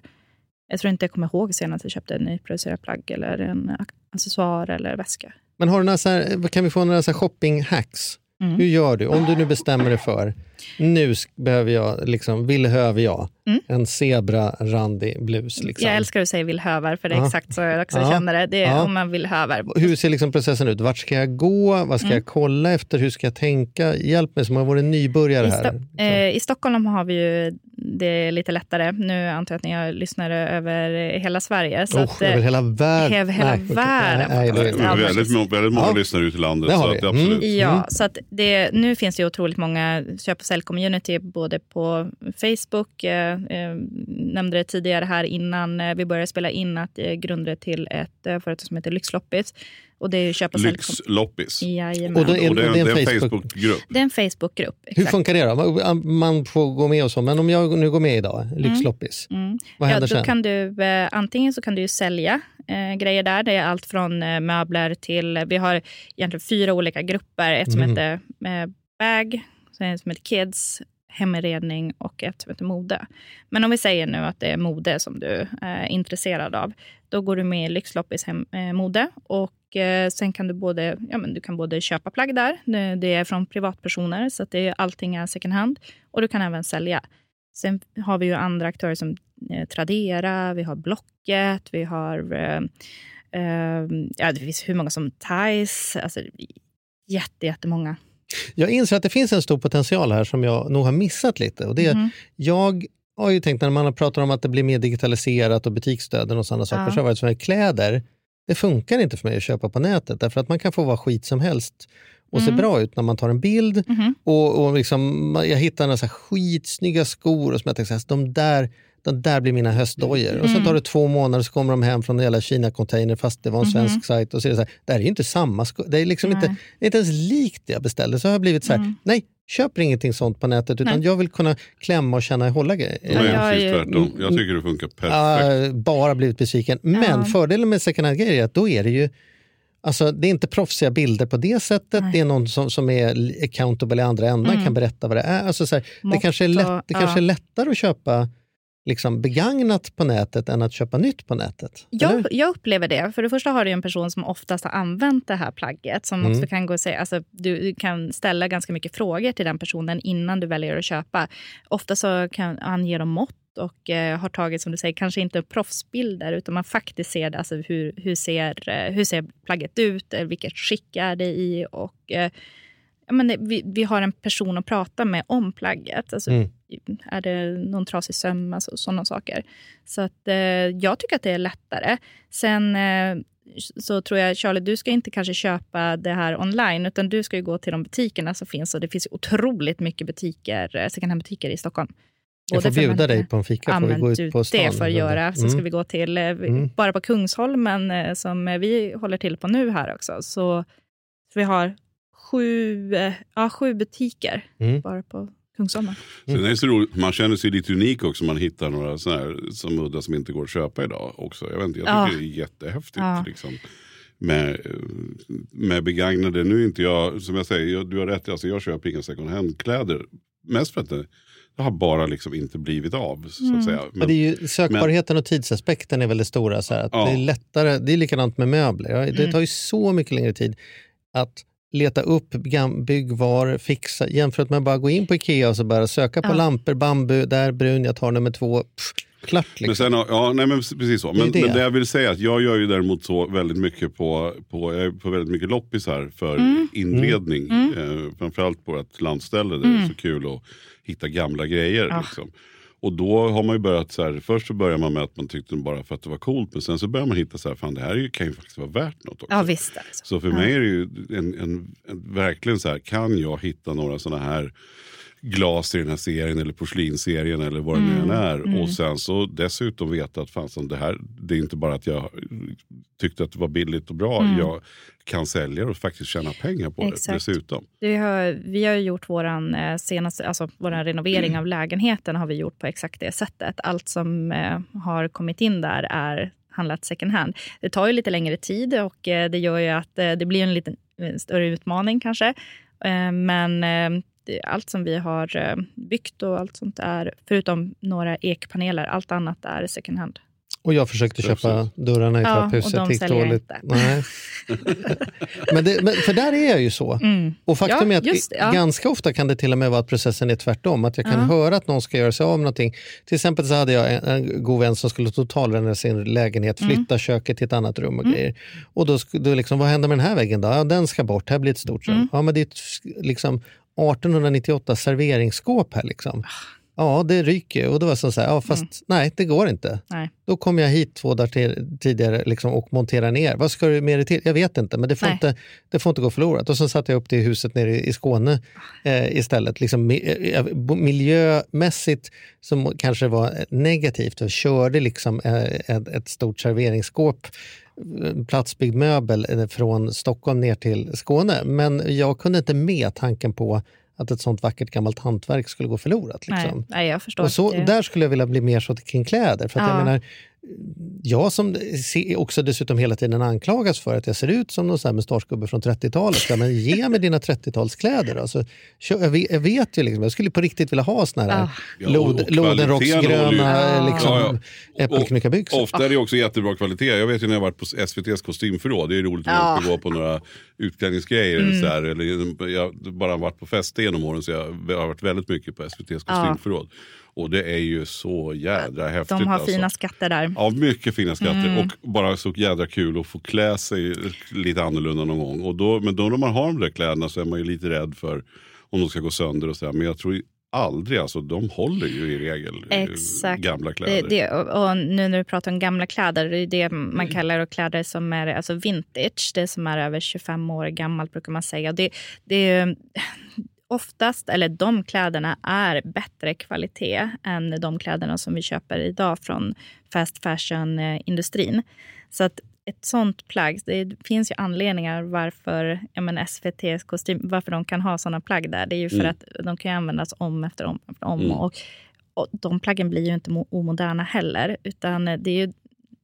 Jag tror inte jag kommer ihåg senast jag köpte en nyproducerad plagg eller en accessoar eller väska. Men har du några så här, kan vi få några så shopping-hacks? Mm. Hur gör du? Om du nu bestämmer dig för, nu behöver jag, liksom, vill höver jag Mm. en zebra-randig blus. Liksom. Jag älskar att säga villhöver, för det är Ja. exakt så jag också Ja. känner det. Det är Ja. om man vill höver. Hur ser liksom processen ut? Vart ska jag gå? Vad ska Mm. jag kolla efter? Hur ska jag tänka? Hjälp mig som har varit nybörjare I, här. Sto- eh, I Stockholm har vi ju det lite lättare. Nu antar jag att ni har lyssnare över hela Sverige. Så Oh, att, eh, över hela världen. över hela Nej, världen. Nej, nej, det- är väldigt, må- väldigt många Ja. lyssnare ute i landet. Så att, absolut. Mm. Ja, så att det, nu finns det otroligt många köp och sälj-community både på Facebook, eh, eh, nämnde det tidigare här innan eh, vi började spela in att det är grundare till ett eh, företag som heter Lyxloppis. Och det är ju köp och sälj. Lyxloppis. Och då är- Och det är, det en det är en Facebook- Facebookgrupp. Det är en Facebookgrupp. Hur funkar det då? Man- får gå med och så, men om jag nu går med idag, Lyxloppis, Mm. vad Ja, händer då sen? kan du, eh, antingen så kan du sälja eh, grejer där. Det är allt från eh, möbler till... Vi har egentligen fyra olika grupper. Ett som Mm. heter eh, Bag, sen ett som heter Kids, heminredning och ett som heter Mode. Men om vi säger nu att det är mode som du eh, är intresserad av, då går du med i Lyxloppis hem, eh, mode. Och eh, sen kan du både, ja, men du kan både köpa plagg där, det, det är från privatpersoner, så att det är, allting är second hand. Och du kan även sälja. Sen har vi ju andra aktörer som eh, Tradera, vi har Blocket, vi har... Eh, eh, ja, det finns hur många som Tice, Alltså, jätte, jättemånga. Jag inser att det finns en stor potential här som jag nog har missat lite. Och det Mhm. Jag har ju tänkt när man har pratat om att det blir mer digitaliserat och butiksdöden och sådana saker, Ja. så har det varit här, kläder, det funkar inte för mig att köpa på nätet därför att man kan få vara skit som helst och se Mm. bra ut när man tar en bild. Mhm. Och, och liksom, jag hittar några så här skitsnygga skor och som jag tänkte, så här, de där de där blir mina höstdojor. Och sen Mm. tar det två månader så kommer de hem från en jävla Kina-container fast det var en Mhm. svensk sajt. Och så är det, så här, det här är ju inte samma skor. Det är liksom inte, Nej. det är inte ens likt det jag beställde. Så har jag blivit så här, Mm. nej, köper ingenting sånt på nätet utan Nej. jag vill kunna klämma och känna och hålla grejer. Det är jag precis tvärtom. Jag tycker det funkar perfekt. Ja, bara blivit besviken. Men Ja. fördelen med second hand-grejer är att då är det ju Alltså, det är inte proffsiga bilder på det sättet. Nej. Det är någon som, som är accountable i andra änden, Mm. kan berätta vad det är. Alltså, så här, det kanske är, lätt, det ja. kanske är lättare att köpa liksom, begagnat på nätet än att köpa nytt på nätet. Jag, jag upplever det. För det första har du en person som oftast har använt det här plagget. Som Mm. också kan gå och säga, alltså, du, du kan ställa ganska mycket frågor till den personen innan du väljer att köpa. Ofta så kan han ge dem mått och eh, har tagit, som du säger, kanske inte proffsbilder utan man faktiskt ser alltså hur, hur, ser, eh, hur ser plagget ut, eh, vilket skick är det i och eh, ja, men vi, vi har en person att prata med om plagget. Alltså, Mm. Är det någon trasig söm? Alltså, sådana saker. Så att, eh, jag tycker att det är lättare. Sen eh, så tror jag, Charlie, du ska inte kanske köpa det här online, utan du ska ju gå till de butikerna som finns. Och det finns otroligt mycket butiker, eh, second hand-butiker i Stockholm. Jag får bjuda dig på en fika, Ja, får vi gå ut på stan. det får jag göra. Så ska Mm. vi gå till, eh, Mm. bara på Kungsholmen eh, som vi håller till på nu här också. Så vi har sju, eh, ja, sju butiker Mm. bara på Kungsholmen. Sen är det så roligt, man känner sig lite unik också. Man hittar några såna här som udda som inte går att köpa idag också. Jag, vet inte, jag tycker Ja. det är jättehäftigt. Ja. Liksom. Med, med begagnade, nu inte jag, som jag säger, jag, du har rätt, alltså jag köper inga second hand-kläder. Mest för att det, det har bara liksom inte blivit av. Så Mm. att säga. Ja, Men, det är ju, sökbarheten och tidsaspekten är väldigt stora. Så här, att Ja. Det är lättare, det är likadant med möbler. Ja, Det Mm. tar ju så mycket längre tid att leta upp byggvaror, fixa, jämfört med att bara gå in på Ikea och så bara söka på Ja. lampor, bambu, där brun, jag tar nummer två. Pff, klart men liksom. sen, har- ja, nej, men precis så. Det Men det. men det jag vill säga är att jag gör ju däremot så väldigt mycket på, på, jag är på väldigt mycket loppisar för Mm. inredning. Mm. Eh, framförallt på ett landställe där det är Mm. så kul att hitta gamla grejer. Ja. Liksom. Och då har man ju börjat så här, först så börjar man med att man tyckte bara för att det var coolt. Men sen så börjar man hitta så här, fan det här kan ju faktiskt vara värt något också. Ja, visst är det så. Så för Ja. mig är det ju en, en, en, verkligen så här, kan jag hitta några sådana här glas i den här serien eller porslinsserien eller vad det nu än Mm, är. mm. Och sen så dessutom veta att fan, det här, det är inte bara att jag tyckte att det var billigt och bra. Mm. Jag kan sälja och faktiskt tjäna pengar på Exakt. det dessutom. Vi har, vi har gjort vår senaste, alltså renovering Mm. av lägenheten har vi gjort på exakt det sättet. Allt som eh, har kommit in där är handlat second hand. Det tar ju lite längre tid och eh, det gör ju att eh, det blir en lite större utmaning kanske. Eh, men eh, det, allt som vi har eh, byggt och allt sånt är, förutom några ekpaneler, allt annat är second hand. Och jag försökte köpa dörrarna i Ja, och trapphuset. de det gick säljer dåligt. inte. Nej. men, det, men För där är jag ju så. Och faktum Mm. Ja, är att just ja. ganska ofta kan det till och med vara att processen är tvärtom. Att jag kan Ja. höra att någon ska göra sig av med någonting. Till exempel så hade jag en, en god vän som skulle totalrenovera sin lägenhet, Mm. flytta köket till ett annat rum och grejer. Och då, då liksom, vad händer med den här väggen då? Ja, den ska bort, här blir ett stort rum. Mm. Ja, men det är liksom 1898 serveringsskåp här liksom. Ja, det ryker. Och det var så här, ja, fast Mm. nej, det går inte. Nej. Då kom jag hit två dagar till, tidigare liksom, och monterade ner. Vad ska du med det till? Jag vet inte, men det får, Nej. inte, det får inte gå förlorat. Och så satte jag upp det i huset nere i, Skåne eh, istället. Liksom, eh, miljömässigt som kanske var negativt och körde liksom, eh, ett, ett stort serveringsskåp eh, platsbyggd möbel eh, från Stockholm ner till Skåne. Men jag kunde inte med tanken på att ett sånt vackert gammalt hantverk skulle gå förlorat. Liksom. Nej, nej, jag förstår. Och så, det. där skulle jag vilja bli mer så kring kläder. För att jag Ja. menar, jag som också dessutom hela tiden anklagas för att jag ser ut som någon sån här mustaschgubbe från 30-talet. Ja, men ge mig dina 30-talskläder. Alltså, jag, vet, ju, liksom, jag skulle på riktigt vilja ha såna här Ja. Ja, lod, lodenrocksgröna liksom, Ja, ja. äppelknyckarbyxor. Ofta är det också jättebra kvalitet. Jag vet ju när jag varit på SVTs kostymförråd. Det är roligt när Ja. ska gå på några utklädningsgrejer. Mm. Så här, eller, jag har bara varit på fester genom åren så jag har varit väldigt mycket på SVTs Ja. Och det är ju så jädra häftigt. De har alltså. fina skatter där. Ja, mycket fina skatter. Mm. Och bara så jädra kul att få klä sig lite annorlunda någon gång. Och då, men då när man har de där kläderna så är man ju lite rädd för om de ska gå sönder och så här. Men jag tror aldrig, alltså de håller ju i regel eh, Exakt. gamla kläder. Det, det, och och nu när du pratar om gamla kläder, det är det man kallar och kläder som är alltså vintage. Det som är över 25 år gammalt brukar man säga. Det, det är oftast, eller de kläderna är bättre kvalitet än de kläderna som vi köper idag från fast fashion-industrin. Så att ett sånt plagg, det finns ju anledningar varför menar, SVTs kostym, varför de kan ha såna plagg där. Det är ju för Mm. att de kan användas om efter om. Efter om Mm. och, och de plaggen blir ju inte mo- omoderna heller, utan det är ju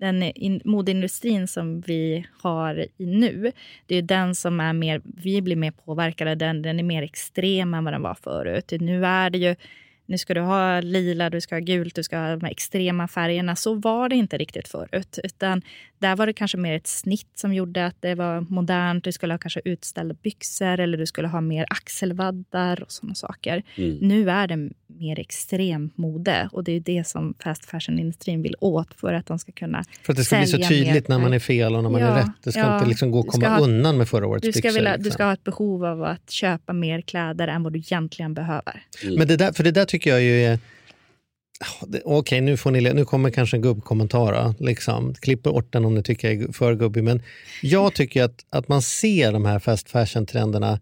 den in, modeindustrin som vi har i nu, det är den som är mer, vi blir mer påverkade, den, den är mer extrem än vad den var förut. Nu är det ju, nu ska du ha lila, du ska ha gult, du ska ha de här extrema färgerna. Så var det inte riktigt förut. Utan där var det kanske mer ett snitt som gjorde att det var modernt. Du skulle ha kanske utställda byxor eller du skulle ha mer axelvaddar och sådana saker. Mm. Nu är det mer extremt mode och det är det som fast fashion-industrin vill åt för att de ska kunna För att det ska bli så tydligt mer. när man är fel och när man Ja, är rätt. Det ska ja. inte liksom gå att komma ha- undan med förra årets Du ska, byxor. vilja, liksom. du ska ha ett behov av att köpa mer kläder än vad du egentligen behöver. Men det där, för det där tycker jag ju är... Okej, okay, Okej, nu, får ni, nu kommer kanske en gubbkommentar. Liksom. Klipp bort den om ni tycker jag är för gubbig. Men jag tycker att, att man ser de här fast fashion-trenderna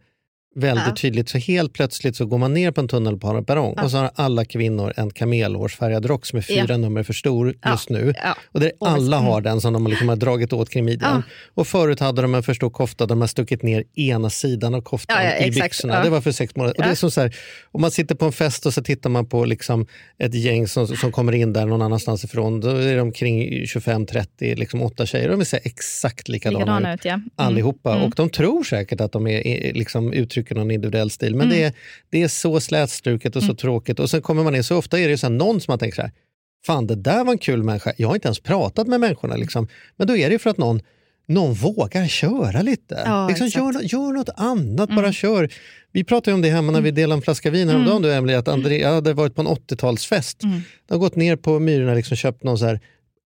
väldigt Ja. tydligt. Så helt plötsligt så går man ner på en tunnelbaneperrong Ja. och så har alla kvinnor en kamelhårsfärgad rock som är fyra Ja. nummer för stor just nu. Och där alla mm. har den som de liksom har dragit åt kring midjan. Ja. Och förut hade de en för stor kofta där de har stuckit ner ena sidan av koftan i exakt. byxorna. Det var för sex månader. Och det är som så här, om man sitter på en fest och så tittar man på liksom ett gäng som, som kommer in där någon annanstans ifrån. Då är de kring 25-30, liksom åtta tjejer. De ser exakt likadana, Likadana ut. ut, ja. Mm. Allihopa. Mm. Och de tror säkert att de är, liksom, uttrycker någon individuell stil. Men Mm. det, är, det är så slätstruket och så Mm. tråkigt. Och sen kommer man in, så ofta är det ju så här, någon som man tänker så här, fan det där var en kul människa. Jag har inte ens pratat med människorna. Liksom. Men då är det ju för att någon någon vågar köra lite. Ja, liksom, gör, gör något annat, Mm. bara kör. Vi pratade om det hemma när vi delade en flaska vin häromdagen, Mm. du Emily, att Andrea hade varit på en 80-talsfest. Mm. De har gått ner på Myrorna och liksom köpt någon så här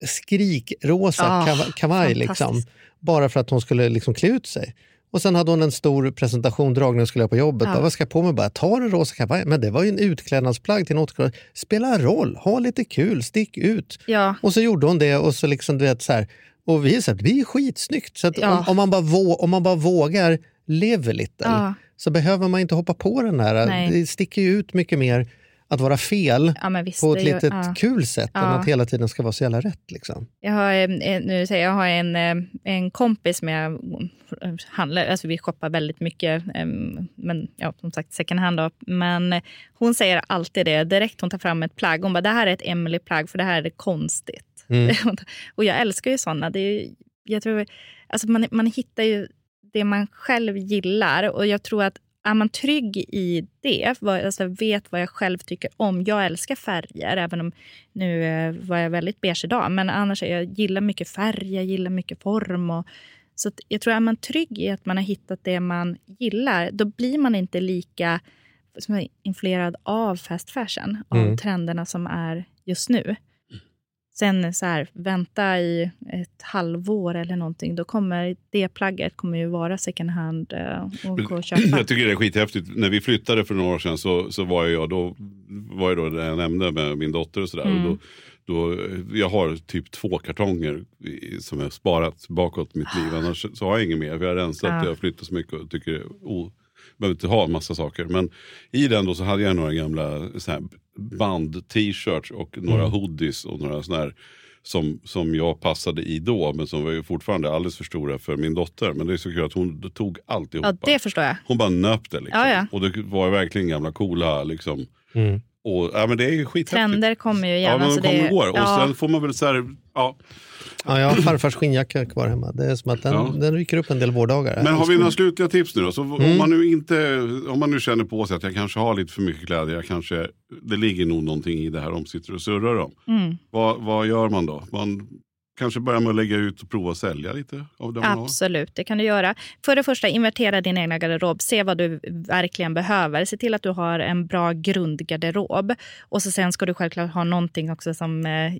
skrikrosa Ah, kavaj, liksom, bara för att hon skulle liksom klä ut sig. Och sen hade hon en stor presentation, dragning skulle jag på jobbet. Ja. Vad ska jag på mig? Bara, ta en rosa kavaj. Men det var ju en utklädnadsplagg till 80 Spela roll, ha lite kul, stick ut. Ja, Och så gjorde hon det och så liksom, du vet, så här, och vi så här, det är skitsnyggt. Så Ja. om, om, man bara vå, om man bara vågar live a little Ja. så behöver man inte hoppa på den här. Nej. Det sticker ju ut mycket mer att vara fel ja visst. på ett är ju- litet ja. kul sätt än Ja. att hela tiden ska vara så jävla rätt. Liksom. Jag har, eh, nu säger jag, jag har en, eh, en kompis med eh, handlar, alltså vi shoppar väldigt mycket, eh, men ja, som sagt second hand. Då. Men eh, hon säger alltid det, direkt hon tar fram ett plagg, hon bara det här är ett Emily-plagg för det här är konstigt. Mm. och jag älskar ju sådana. Det är, jag tror, alltså man, man hittar ju det man själv gillar och jag tror att är man trygg i det, vad- alltså vet vad jag själv tycker om. Jag älskar färger, även om nu eh, var jag väldigt beige idag. Men annars jag gillar mycket färg, jag gillar mycket form. Och, så jag tror att är man trygg i att man har hittat det man gillar, då blir man inte lika influerad av fast fashion, av Mm. trenderna som är just nu. Sen så här, vänta i ett halvår eller någonting, då kommer det plagget kommer ju vara second hand eh, och gå och köpa. Jag tycker det är skithäftigt. När vi flyttade för några år sedan så, så var jag då, var jag då det jag nämnde med min dotter och sådär. Mm. Och då, då, jag har typ två kartonger som jag sparat bakåt mitt liv. Annars så har jag inget mer. Vi har rensat, Ja. jag har flyttat så mycket och tycker det är behöver inte ha en massa saker. Men i den då så hade jag några gamla band-t-shirts och några Mm. hoodies och några sådana här som, som jag passade i då men som var ju fortfarande alldeles för stora för min dotter. Men det är så kul att hon tog alltihopa. Ja, det förstår jag. Hon bara nöp det. Liksom. Ja, ja. Och det var verkligen gamla coola. Liksom. Mm. Och, ja, men det är ju skithäftigt. Trender kommer ju Ja, igen. men de kommer det, och går. Och ja, sen får man väl så här, ja. Ja, jag har farfars skinnjacka kvar hemma. Det är som att den, Ja. den ryker upp en del vårdagar. Men har vi några slutliga tips nu då? Så Mm. om, man nu inte, om man nu känner på sig att jag kanske har lite för mycket kläder, jag kanske, det ligger nog någonting i det här de sitter och surrar om. mm, Vad, vad gör man då? Man kanske börja med att lägga ut och prova att sälja lite av det man har. absolut, det kan du göra. För det första, invertera din egna garderob. Se vad du verkligen behöver. Se till att du har en bra grundgarderob. Och så sen ska du självklart ha någonting också som eh,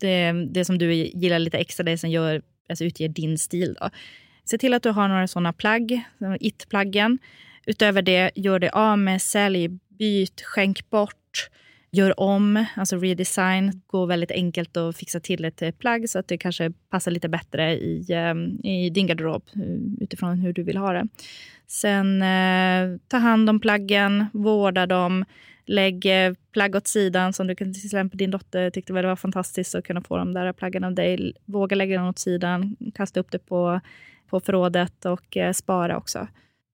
det, det som du gillar lite extra, det som gör, alltså utger din stil. Då. Se till att du har några sådana plagg, it-plaggen. Utöver det, gör det av med, sälj, byt, skänk bort. Gör om, alltså redesign. Går väldigt enkelt att fixa till ett eh, plagg så att det kanske passar lite bättre i, ehm, i din garderob eh, utifrån hur du vill ha det. Sen eh, ta hand om plaggen, vårda dem. Lägg eh, plagg åt sidan som du kan till exempel din dotter tyckte väl det var fantastiskt att kunna få de där plaggen av dig. Våga lägga dem åt sidan, kasta upp det på, på förrådet och eh, spara också.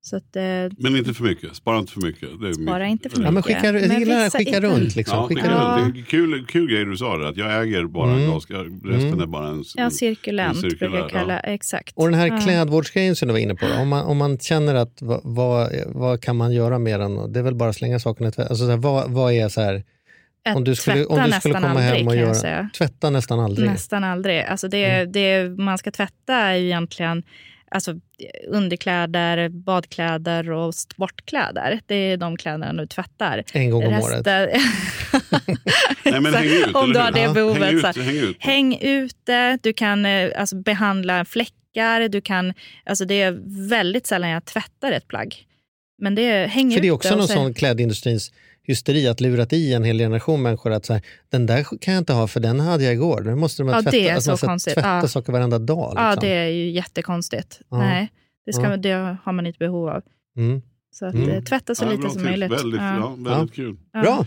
Så att, eh, Men inte för mycket, spara inte för mycket. Det är Spara mycket. inte för Ja, men mycket. skicka, jag Men gillar det här, vissa- skicka runt. Liksom. Ja, skicka skicka runt. Det är kul, kul grej du sa det, att jag äger bara Mm. glas, resten är bara en... Ja, cirkulent en cirkulär, brukar jag kalla ja. Exakt. Och den här Ja. klädvårdsgrejen som du var inne på, då, om man, om man känner att vad, vad, vad kan man göra mer än, det är väl bara att slänga sakerna i tvätt. Alltså, så här, vad, vad är så här, Att om du skulle, om du skulle komma aldrig, hem och jag göra, tvätta nästan aldrig. Nästan aldrig. Alltså det, Mm. det man ska tvätta är ju egentligen alltså, underkläder, badkläder och sportkläder. Det är de kläderna du tvättar. En gång om året. Resten- Nej, men häng ut, Om du har det Ja. behovet. Häng ut, häng ut. Häng ute, du kan eh, alltså, behandla fläckar. Du kan, alltså, det är väldigt sällan jag tvättar ett plagg. Men det häng För det är också någon så- sån klädindustrins hysteri att lurat i en hel generation människor att så här, den där kan jag inte ha för den hade jag igår. Den måste man Ja, tvätta, det är att så ska konstigt. tvätta Ja. saker varenda dag. Liksom. Ja, det är ju jättekonstigt. Ja. Nej, det, ska, Ja. det har man inte behov av. Mm. Så att, Mm. eh, tvätta så Ja, lite som tips. möjligt. Väldigt, ja. väldigt kul. Ja. Bra!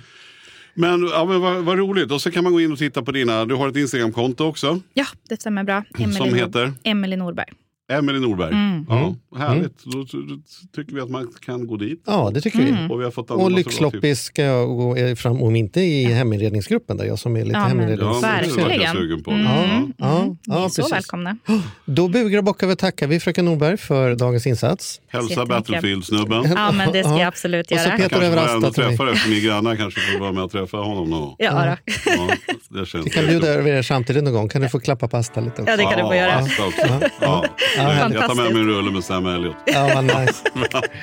Men, ja, men vad, vad roligt. Och så kan man gå in och titta på dina, du har ett Instagramkonto också. Ja, det stämmer bra. Emily Som heter? Emily Norberg. Emelie Norberg. Mm. Ja, härligt. Då, då, då tycker vi att man kan gå dit. Ja, det tycker Mm. vi. Och vi har fått Och lyxloppis ska jag gå fram, om inte i heminredningsgruppen där jag som är lite Ja, men- heminrednings... Ja, Verkligen. på. Mm. Ja, Mm. ja, Ni ja, är så välkomna. Då bugar och bockar vi och tackar vi fröken Norberg för dagens insats. Hälsa. Battlefield-snubben. Ja, men det ska Ja. jag absolut Och så göra. Peter Kanske över får jag ändå Asta till mig. efter ni grannar kanske får vara med och träffa honom någon. Ja. Ja, det känns Vi kan bjuda över er samtidigt någon gång. Kan du få klappa pasta lite också? Ja, det kan du få göra. Ja. Jag tar med mig en rulle med Sam Elliot. Ja, vad nice.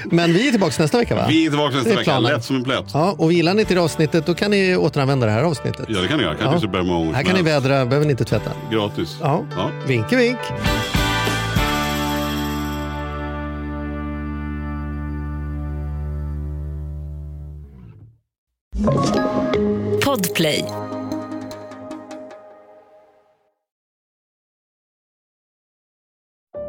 Men vi är tillbaka nästa vecka va? Vi är tillbaka nästa Det är vecka, planen. lätt som en plätt. Ja, och gillar ni till avsnittet då kan ni återanvända det här avsnittet. Ja, det kan ni göra. Kan Ja. gånger Här kan ni vädra, behöver ni inte tvätta. Gratis. Ja. Ja. Vink vink. Podplay.